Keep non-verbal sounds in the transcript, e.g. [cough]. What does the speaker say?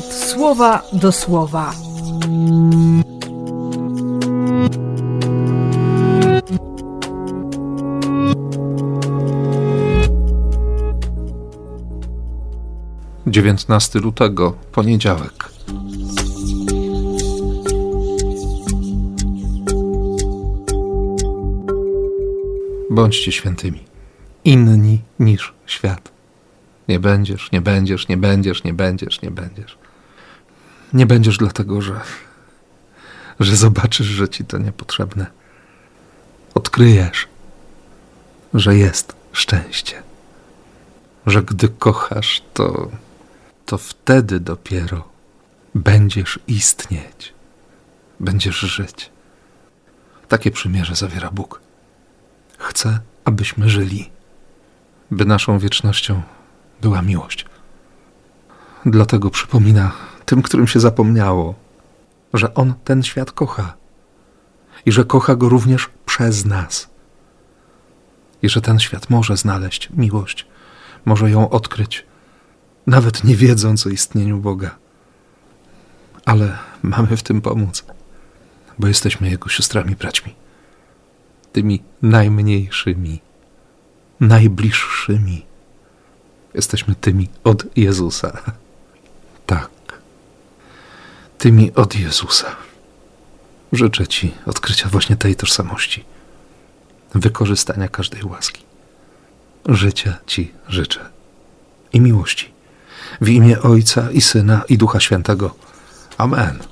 słowa do słowa. Dziewiętnasty lutego, poniedziałek. Bądźcie świętymi, inni niż świat. Nie będziesz, nie będziesz, nie będziesz, nie będziesz, nie będziesz. Nie będziesz dlatego, że, że zobaczysz, że ci to niepotrzebne. Odkryjesz, że jest szczęście. Że gdy kochasz, to, to wtedy dopiero będziesz istnieć, będziesz żyć. Takie przymierze zawiera Bóg. Chce, abyśmy żyli, by naszą wiecznością była miłość. Dlatego przypomina tym, którym się zapomniało, że On ten świat kocha i że kocha go również przez nas. I że ten świat może znaleźć miłość, może ją odkryć, nawet nie wiedząc o istnieniu Boga. Ale mamy w tym pomóc, bo jesteśmy Jego siostrami, braćmi, tymi najmniejszymi, najbliższymi. Jesteśmy tymi od Jezusa. [laughs] Tak, tymi od Jezusa. Życzę Ci odkrycia właśnie tej tożsamości, wykorzystania każdej łaski. Życia Ci życzę i miłości. W imię Ojca i Syna i Ducha Świętego. Amen.